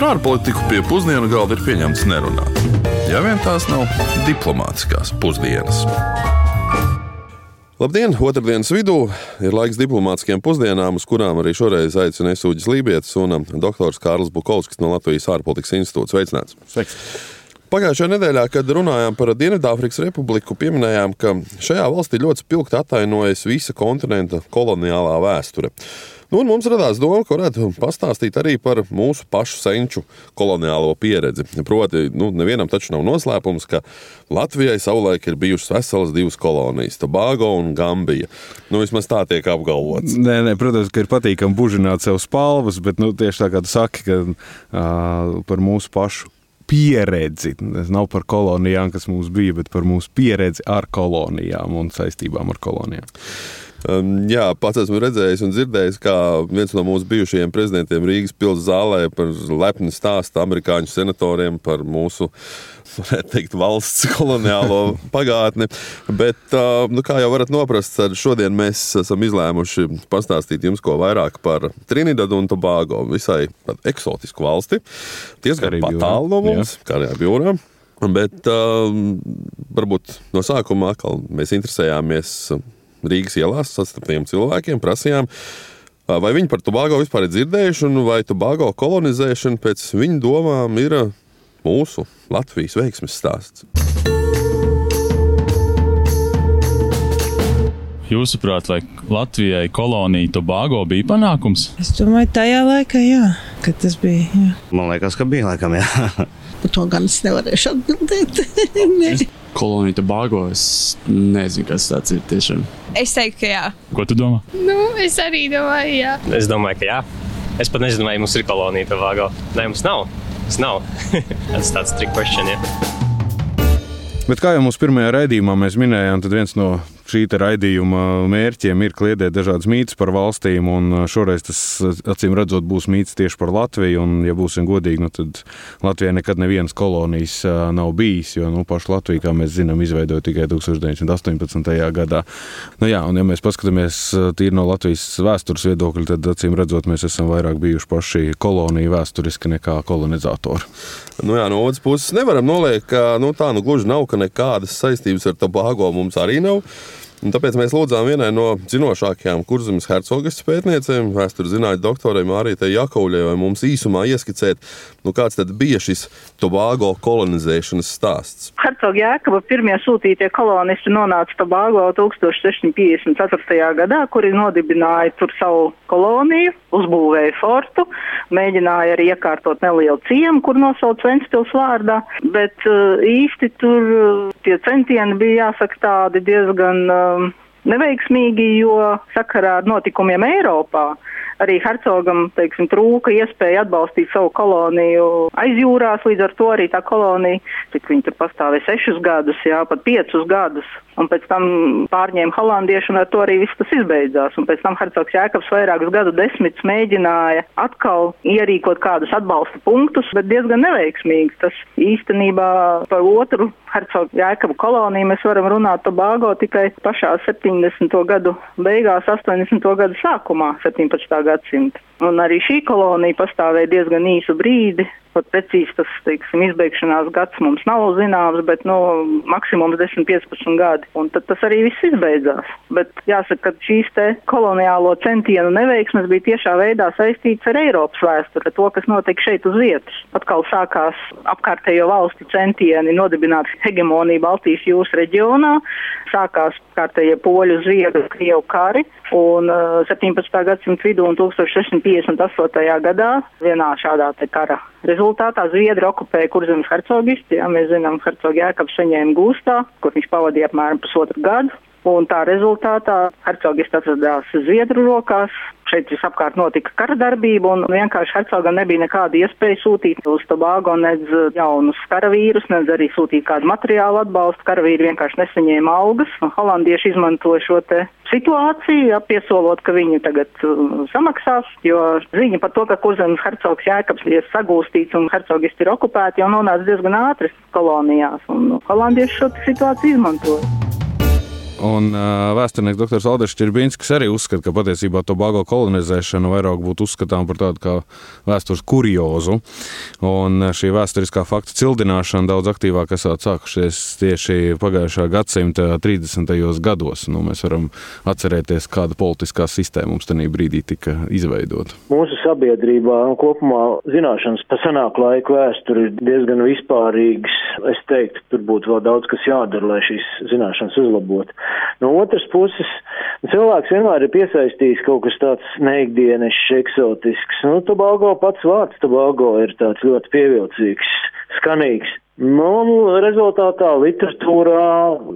Par ārpolitiku pie pusdienu galda ir pieņemts nerunāt. Ja vien tās nav diplomātiskās pusdienas. Labdien! Otradienas vidū ir laiks diplomātiskiem pusdienām, uz kurām arī šoreiz aicina Esūģis Lībijams un doktors Kārls Bukovskis no Latvijas ārpolitikas institūta. Sveicināts! Sveiks. Pagājušajā nedēļā, kad runājām par Dienvidāfrikas Republiku, pieminējām, ka šajā valstī ļoti spilgti atainojas visa kontinenta koloniālā vēsture. Nu, mums radās doma, ka varētu pastāstīt arī par mūsu pašu senču koloniālo pieredzi. Proti, nu, nevienam taču nav noslēpums, ka Latvijai savulaik ir bijušas veselas divas kolonijas - Tobago un Gambija. Nu, vismaz tā tiek apgalvots. Nē, nē, protams, ka ir patīkami bužināt sev spalvas, bet nu, tieši tā kā tu saki, ka, uh, par mūsu pašu pieredzi. Tas nav par kolonijām, kas mums bija, bet par mūsu pieredzi ar kolonijām un saistībām ar kolonijām. Um, jā, pats esmu redzējis un dzirdējis, kā viens no mūsu bijušajiem prezidentiem Rīgas pilsētas zālē par lepni stāstu amerikāņu senatoriem par mūsu teikt, valsts koloniālo pagātni. Bet, uh, nu, kā jau varat noprast, šodien mēs esam izlēmuši pastāstīt jums ko vairāk par Trinidadu un Tobago, visai eksotisku valsti. Diezgan tālu no mums, Karibā jūrā. Bet uh, varbūt no sākuma mēs interesējāmies Rīgas ielās sastaptiem cilvēkiem, prasījām, vai viņi par Tobago vispār ir dzirdējuši, un vai Tobago kolonizēšana pēc viņu domām ir mūsu Latvijas veiksmes stāsts. Jūsuprāt, vai Latvijai kolonija Tobago bija panākums? Es domāju, tajā laikā, jā, kad tas bija. Jā. Man liekas, ka bija laikam, jā. Par to gan es nevarēšu atbildēt. kolonija Tobago. Es nezinu, kas tas ir tiešām. Es teiktu, ka jā. Ko tu domā? Nu, es arī domāju, jā. Es domāju, ka jā. Es pat nezinu, vai mums ir kolonija Tobago. Nē, mums nav. Tas nav. tas tāds trick question. Ja. Bet kā jau mūsu pirmajā raidījumā mēs minējām, tad viens no šī raidījuma mērķiem ir kliedēt dažādas mītus par valstīm, un šoreiz tas acīm redzot būs mīts tieši par Latviju. Un, ja būsim godīgi, nu, tad Latvijai nekad nevienas kolonijas nav bijis, jo nu, pašu Latviju, kā mēs zinām, izveidoja tikai 1918. gadā. Nu, jā, un ja mēs paskatāmies tīri no Latvijas vēstures viedokļa, tad acīm redzot, mēs esam vairāk bijuši paši kolonija vēsturiski nekā kolonizatori. Nu jā, no otras puses, nevaram noliekt, ka nu, tā nu gluži nav, ka nekādas saistības ar Tobago mums arī nav. Un tāpēc mēs lūdzām vienai no zinošākajām kurzemes hercogas pētniecēm, vēstures zinātņu doktorai Mārītai Jakauļai, mums īsumā ieskicēt, nu, kāds tad bija šis Tobago kolonizēšanas stāsts. Hercoga Jēkaba pirmie sūtītie kolonisti nonāca Tobago 1654. gadā, kuri nodibināja tur savu koloniju, uzbūvēja fortu, mēģināja arī iekārtot nelielu ciemu, kur nosauc Ventspils vārdā, bet uh, īsti tur uh, tie centieni bija jāsaka tādi diezgan uh, um, neveiksmīgi, jo sakarā ar notikumiem Eiropā arī hercogam teiksim, trūka iespēja atbalstīt savu koloniju aizjūrās, līdz ar to arī tā kolonija, cik viņi tur pastāvēja sešus gadus, jā, pat piecus gadus, un pēc tam pārņēma holandieši, un ar to arī viss tas izbeidzās. Un pēc tam hercogs Jēkabs vairākus gadu desmitus mēģināja atkal ierīkot kādus atbalsta punktus, bet diezgan neveiksmīgi. Tas īstenībā par otru hercogu Jēkabu koloniju mēs varam runāt Tobago tikai pašā 70. gadu beigās, 80. gadu sākumā, 17. gadsimta. Un arī šī kolonija pastāvēja diezgan īsu brīdi, Pat precīzi tas teiksim, izbeigšanās gads mums nav zināms, bet nu, maksimums 10-15 gadi. Un tad tas arī viss izbeidzās. Bet jāsaka, ka šīs koloniālo centienu neveiksmes bija tiešā veidā saistīts ar Eiropas vēsturi, ar to, kas notika šeit uz vietas. Atkal sākās apkārtējo valstu centieni nodibināt hegemoniju Baltijas jūras reģionā, sākās kārtējie poļu, zviedru, krievu kari, un uh, 17. gadsimta vidū un 1658. gadā vienā šādā kara rezultātā Zviedri okupēja kurzemes hercogisti. Jā, mēs zinām, hercogi Jēkabs saņēma gūstā, kur viņš pavadīja apmēram pusotru gadu. Un tā rezultātā hercogists atradās Zviedru rokās. Šeit visapkārt notika kara darbība, un vienkārši hercogam nebija nekāda iespēja sūtīt uz Tobago nedz jaunus karavīrus, nedz arī sūtīt kādu materiālu atbalstu. Karavīri vienkārši nesaņēma algas. Holandieši izmantoja šo te situāciju, apiesolot, ka viņi tagad uh, samaksās, jo ziņa par to, ka kurzemes hercogs Jēkabs ir sagūstīts un hercogisti ir okupēti, jau nonāca diezgan ātri kolonijās, un holandieši šo situāciju izmantoja. Un uh, vēsturnieks dr. Alders Čirbinskis arī uzskata, ka patiesībā Tobago kolonizēšana vairāk būtu uzskatām par tādu kā vēstures kuriozu. Un šī vēsturiskā fakta cildināšana daudz aktīvāk esat sākušies tieši pagājušā gadsimta 30. gados. Nu, mēs varam atcerēties, kāda politiskā sistēma mums tajā brīdī tika izveidota. Mūsu sabiedrībā kopumā zināšanas par senāku laiku vēsturi ir diezgan vispārīgas. Es teiktu, tur būtu vēl daudz kas jādara, lai šīs zināšanas uzlabotu. No otras puses, cilvēks vienmēr ir piesaistījis kaut kas tāds neikdienišs, eksotisks. Nu, Tobago pats vārds Tobago ir tāds ļoti pievilcīgs, skanīgs. Nu, rezultātā literatūrā,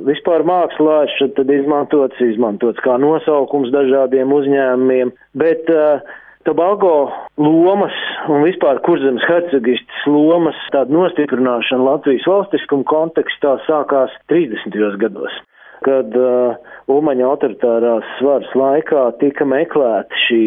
vispār mākslā šeit tad izmantots, izmantots kā nosaukums dažādiem uzņēmumiem, bet uh, Tobago lomas un vispār kurzemes hercegistas lomas tāda nostiprināšana Latvijas valstiskuma kontekstā sākās 30. gados kad uh, Umaņa autoritārās svaras laikā tika meklēta šī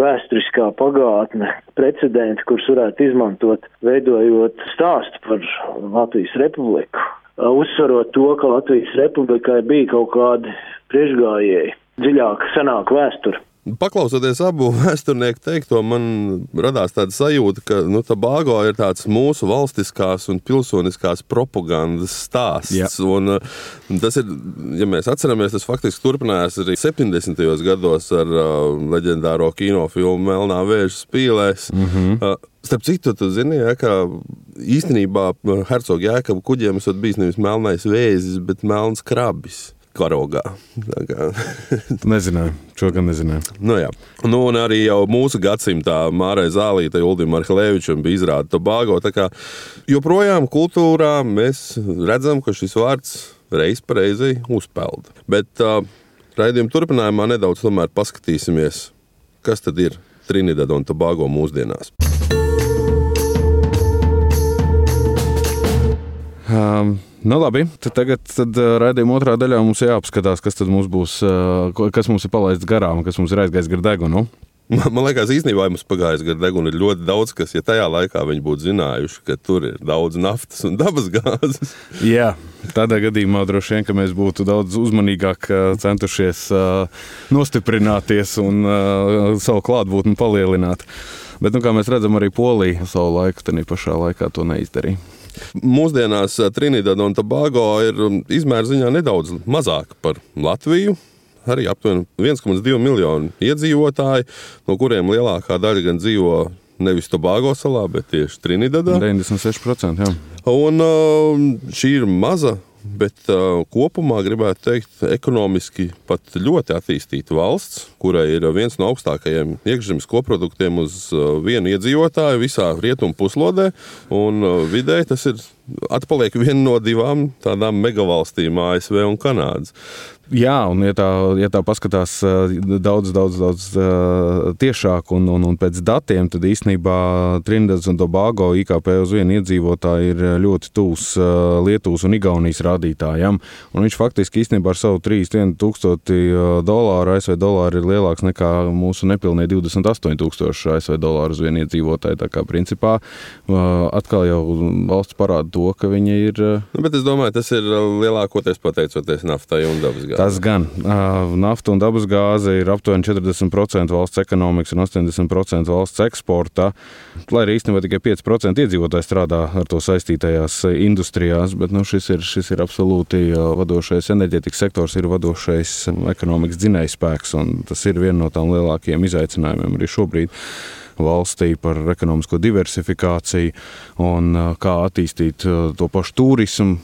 vēsturiskā pagātne, precedenti, kurus varētu izmantot, veidojot stāstu par Latvijas republiku, uh, uzsvarot to, ka Latvijas republikai bija kaut kādi priekšgājēji, dziļāka, senāka vēsture. Paklausoties abu vēsturnieku teikto, man radās tāda sajūta, ka nu, Tobago ir tāds mūsu valstiskās un pilsoniskās propagandas stāsts. Ja. Un, uh, tas ir, ja mēs atceramies, tas faktiski turpinājās arī 70. gados ar uh, leģendāro kinofilmu Melnā vēža spīlēs. Mm -hmm. uh, Starp citu, tu zini, ja, ka īstenībā Hercogs Jēkabs kuģiem esot bijis nevis melnais vēzis, bet melns krabis karogā. nezināju, šo gan nezināju. Nu, jā. nu, un arī jau mūsu gadsimtā Mārai Zālīte, Uldim Arhilēvičam bija izrāda Tobago. Joprojām kultūrā mēs redzam, ka šis vārds reiz pa reizei uzpeld. Bet uh, raidījuma turpinājumā nedaudz paskatīsimies, kas tad ir Trinidad un Tobago mūsdienās. Um. Nu, labi, tad tagad tad, uh, raidījuma otrā daļā mums jāapskatās, kas mums būs, uh, kas mums ir palaists garām, kas mums ir aizgājis gar degunu. Man, man liekas, īstenībā mums pagājis gar degunu ir ļoti daudz, kas, ja tajā laikā viņi būtu zinājuši, ka tur ir daudz naftas un dabas gāzes. Jā, tādā gadījumā droši vien mēs būtu daudz uzmanīgāk uh, centušies nostiprināties un savu klātbūtni palielināt. Bet, nu, kā mēs redzam, arī Polija savu laiku tajā pašā laikā to neizdarīja. Mūsdienās eh, Trinidad un Tobago ir um, izmēra ziņā nedaudz mazāka par Latviju. Arī aptuveni 1,2 miljonu iedzīvotāju, no kuriem lielākā daļa gan dzīvo nevis Tobago salā, bet tieši Trinidadā. 96%. Jā. Un um, šī ir maza Bet uh, kopumā gribētu teikt, ekonomiski pat ļoti attīstīta valsts, kurai ir viens no augstākajiem iekšzemes koproduktiem uz uh, vienu iedzīvotāju visā rietumu puslodē. Un uh, vidēji tas ir atpaliek viena no divām tādām megavalstīm, ASV un Kanādas. Jā, un ja tā, ja tā paskatās daudz, daudz, daudz tiešāk un, un, un pēc datiem, tad īstenībā Trinidad un Tobago IKP uz vienu iedzīvotāju ir ļoti tūs Lietuvas un Igaunijas rādītājam. Un viņš faktiski īstenībā ar savu 31 tūkstoti dolāru ASV dolāru ir lielāks nekā mūsu nepilnie 28 tūkstoši ASV dolāru uz vienu iedzīvotāju. Tā kā principā atkal jau valsts parāda to, ka viņi ir. Nu, bet es domāju, tas ir lielākoties pateicoties naftai un dabasgāzei. Tas gan. Nafta un dabasgāze ir aptuveni 40% valsts ekonomikas un 80% valsts eksporta. Lai arī īstenībā tikai 5% iedzīvotāji strādā ar to saistītajās industrijās, bet nu, šis, ir, šis ir absolūti vadošais enerģētikas sektors, ir vadošais ekonomikas dzinējspēks, un tas ir viena no tām lielākajiem izaicinājumiem arī šobrīd valstī par ekonomisko diversifikāciju un kā attīstīt to pašu turismu,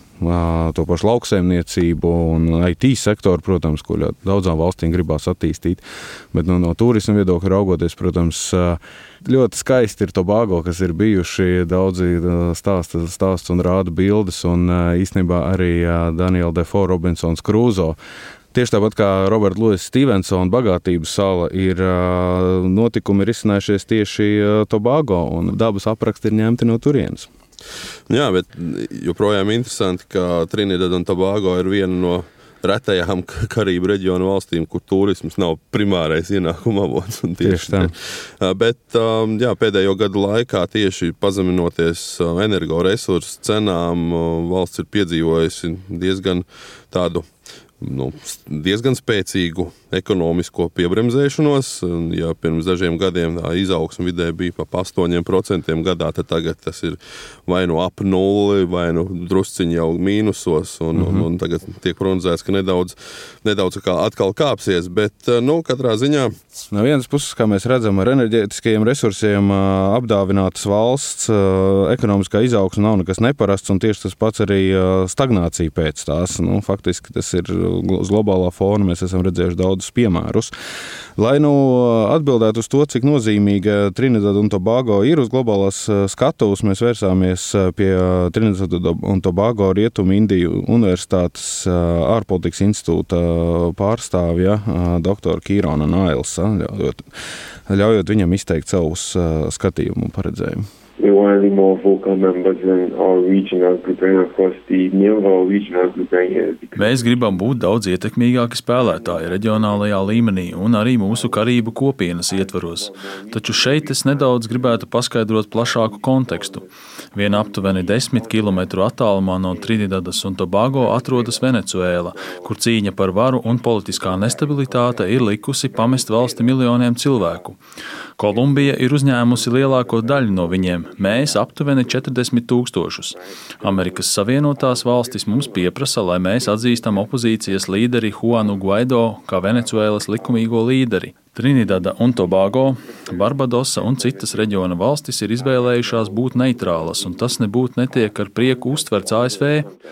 to pašu lauksaimniecību un IT sektoru, protams, ko daudzām valstīm gribās attīstīt. Bet nu, no turisma viedokļa raugoties, protams, ļoti skaisti ir Tobago, kas ir bijuši daudzi stāsta, stāsts un rāda bildes, un īstenībā arī Daniela Defo Robinsons Krūzo Tieši tāpat kā Roberta Lūsis Stevensona bagātības sala, ir notikumi ir izcinājušies tieši Tobago, un dabas apraksti ir ņemti no turienes. Jā, bet joprojām interesanti, ka Trinidad un Tobago ir viena no retajām Karību reģionu valstīm, kur turisms nav primārais ienākuma avots. Tieši, tieši tā. Bet jā, pēdējo gadu laikā tieši pazeminoties energoresursu cenām, valsts ir piedzīvojusi diezgan tādu nu, diezgan spēcīgu ekonomisko piebremzēšanos. Ja pirms dažiem gadiem tā izaugsme vidē bija pa 8% gadā, tad tagad tas ir vai nu ap nulli, vai nu drusciņi jau mīnusos. Un, mm -hmm. un, un tagad tiek prognozēts, ka nedaudz, nedaudz kā atkal kāpsies. Bet nu, katrā ziņā. No vienas puses, kā mēs redzam, ar enerģētiskajiem resursiem apdāvinātas valsts ekonomiskā izaugsme nav nekas neparasts, un tieši tas pats arī stagnācija pēc tās. Nu, faktiski tas ir uz globālā fona mēs esam redzējuši daudzus piemērus. Lai nu atbildētu uz to, cik nozīmīga Trinidad un Tobago ir uz globālās eh, skatuves, mēs vērsāmies eh, pie Trinidad un Tobago Rietumu Indiju Universitātes eh, ārpolitikas institūta pārstāvja doktora Kīrona Nailsa, ļaujot, ļaujot viņam izteikt savus skatījumu un paredzējumu. We want to be more vocal members in our regional group and of course the name of our regional group right here. Mēs gribam būt daudz ietekmīgāki spēlētāji reģionālajā līmenī un arī mūsu karību kopienas ietvaros. Taču šeit es nedaudz gribētu paskaidrot plašāku kontekstu. Vien aptuveni 10 km attālumā no Trinidadas un Tobago atrodas Venecuēla, kur cīņa par varu un politiskā nestabilitāte ir likusi pamest valsti miljoniem cilvēku. Kolumbija ir uzņēmusi lielāko daļu no viņiem, mēs aptuveni 40 tūkstošus. Amerikas Savienotās valstis mums pieprasa, lai mēs atzīstam opozīcijas līderi Juanu Guaido kā Venecuēlas likumīgo līderi. Trinidada un Tobago, Barbadosa un citas reģiona valstis ir izvēlējušās būt neitrālas, un tas nebūtu netiek ar prieku uztverts ASV.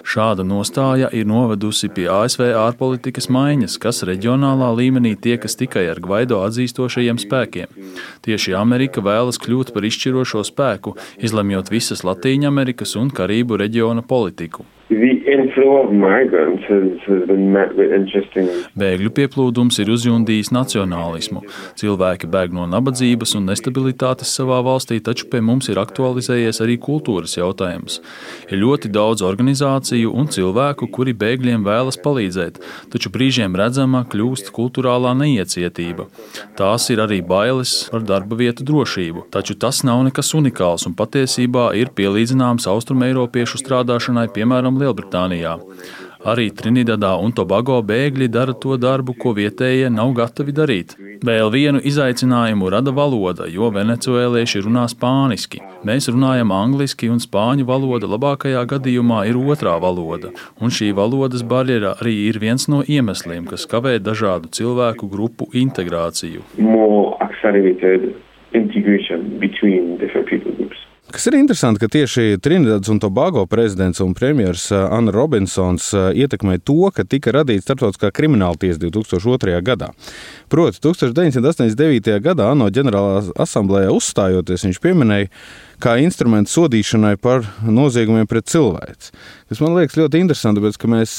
Šāda nostāja ir novedusi pie ASV ārpolitikas maiņas, kas reģionālā līmenī tiekas tikai ar Gvaido atzīstošajiem spēkiem. Tieši Amerika vēlas kļūt par izšķirošo spēku, izlemjot visas Latīņamerikas un Karību reģiona politiku. Bēgļu pieplūdums ir uzjundījis nacionālismu. Cilvēki bēg no nabadzības un nestabilitātes savā valstī, taču pie mums ir aktualizējies arī kultūras jautājums. Ir ļoti daudz organizāciju un cilvēku, kuri bēgļiem vēlas palīdzēt, taču brīžiem redzama kļūst kultūrālā neiecietība. Tās ir arī bailes par darba vietu drošību, taču tas nav nekas unikāls un patiesībā ir pielīdzināms austrumēropiešu strādāšanai, piemēram, piemēram, Lielbritānijā. Arī Trinidadā un Tobago bēgļi dara to darbu, ko vietējie nav gatavi darīt. Vēl vienu izaicinājumu rada valoda, jo venecuēlieši runā spāniski. Mēs runājam angliski, un spāņu valoda labākajā gadījumā ir otrā valoda. Un šī valodas barjera arī ir viens no iemesliem, kas kavē dažādu cilvēku grupu integrāciju. Integration between different people groups. Kas ir interesanti, ka tieši Trinidads un Tobago prezidents un premjerministrs uh, Anna Robinsons uh, ietekmēja to, ka tika radīta starptautiskā krimināla tiesa 2002. gadā. Proti, 1989. gadā ANO ģenerālā asamblējā uzstājoties, viņš pieminēja, kā instrumentu sodīšanai par noziegumiem pret cilvēci. Tas man liekas ļoti interesanti, tāpēc, ka mēs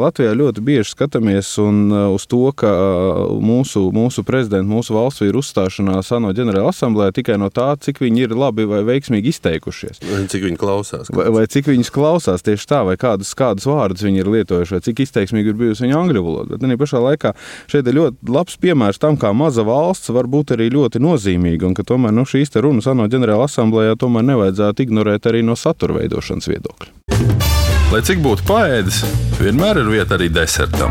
Latvijā ļoti bieži skatāmies uz to, ka mūsu, mūsu prezidents, mūsu valsts ir uzstāšanās ANO ģenerāla asamblē tikai no tā, cik viņi ir labi vai veiksmīgi izteikušies. Vai cik viņi klausās? Vai, vai cik viņus klausās tieši tā, vai kādus, kādus vārdus viņi ir lietojuši, vai cik izteiksmīgi ir bijusi viņa angļu valoda. Bet arī pašā laikā šeit ir ļoti labs piemērs tam, kā maza valsts var būt arī ļoti nozīmīga un ka tomēr nu, šīs runas ANO ģenerāla asamblējā tomēr nevajadzētu ignorēt arī no satura veidošanas viedokļa. Lai cik būtu paēdis, vienmēr ir vieta arī desertam.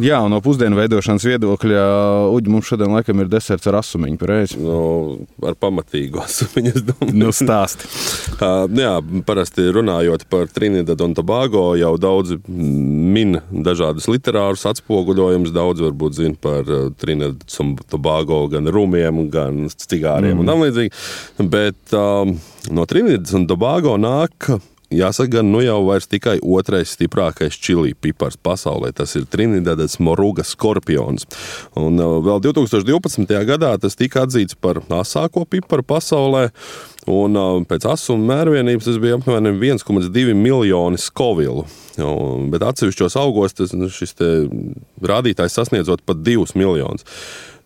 Jā, no pusdienu veidošanas viedokļa, Uģi, mums šodien laikam ir deserts ar asumiņu. Pareizi. No, ar pamatīgu asumiņu, es domāju. Nu, stāsti. uh, jā, parasti runājot par Trinidad un Tobago, jau daudzi min dažādus literārus atspoguļojumus. Daudz varbūt zina par Trinidad un Tobago gan rumiem, gan cigāriem mm. un tam līdzīgi. Bet um, no Trinidad un Tobago nāk Jāsaka, gan nu jau vairs tikai otrais stiprākais čili pipars pasaulē. Tas ir Trinidadas Moruga skorpions. Un uh, vēl 2012. gadā tas tika atzīts par asāko piparu pasaulē. Un uh, pēc asuma mērvienības tas bija apmēram 1,2 miljoni skovilu. Bet atsevišķos augos tas, šis rādītājs sasniedzot pat 2 miljonus.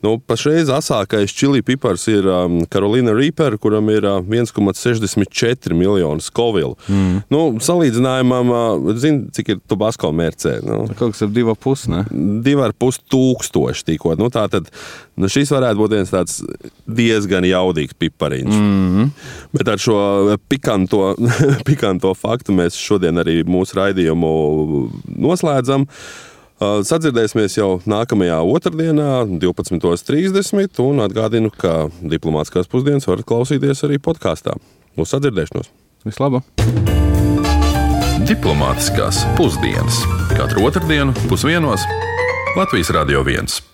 Nu, pašreiz asākais čili pipars ir um, Karolīna Reaper, kuram ir uh, 1,64 miljonu skovilu. Mm. Nu, salīdzinājumam, uh, zin, cik ir Tobasko mērcē? Nu, Kaut kas ar divu pusi, ne? Divi ar pus tūkstoši tikko. Nu, tā tad nu, šis varētu būt viens tāds diezgan jaudīgs pipariņš. Mm. Bet ar šo pikanto, pikanto faktu mēs šodien arī mūsu raidījumu noslēdzam. Sadzirdēsimies jau nākamajā otrdienā, 12.30. un atgādinu, ka diplomātiskās pusdienas varat klausīties arī podkāstā. Uz sadzirdēšanos! Vislabāk! Diplomātiskās pusdienas katru otrdienu pusdienos Latvijas Radio 1.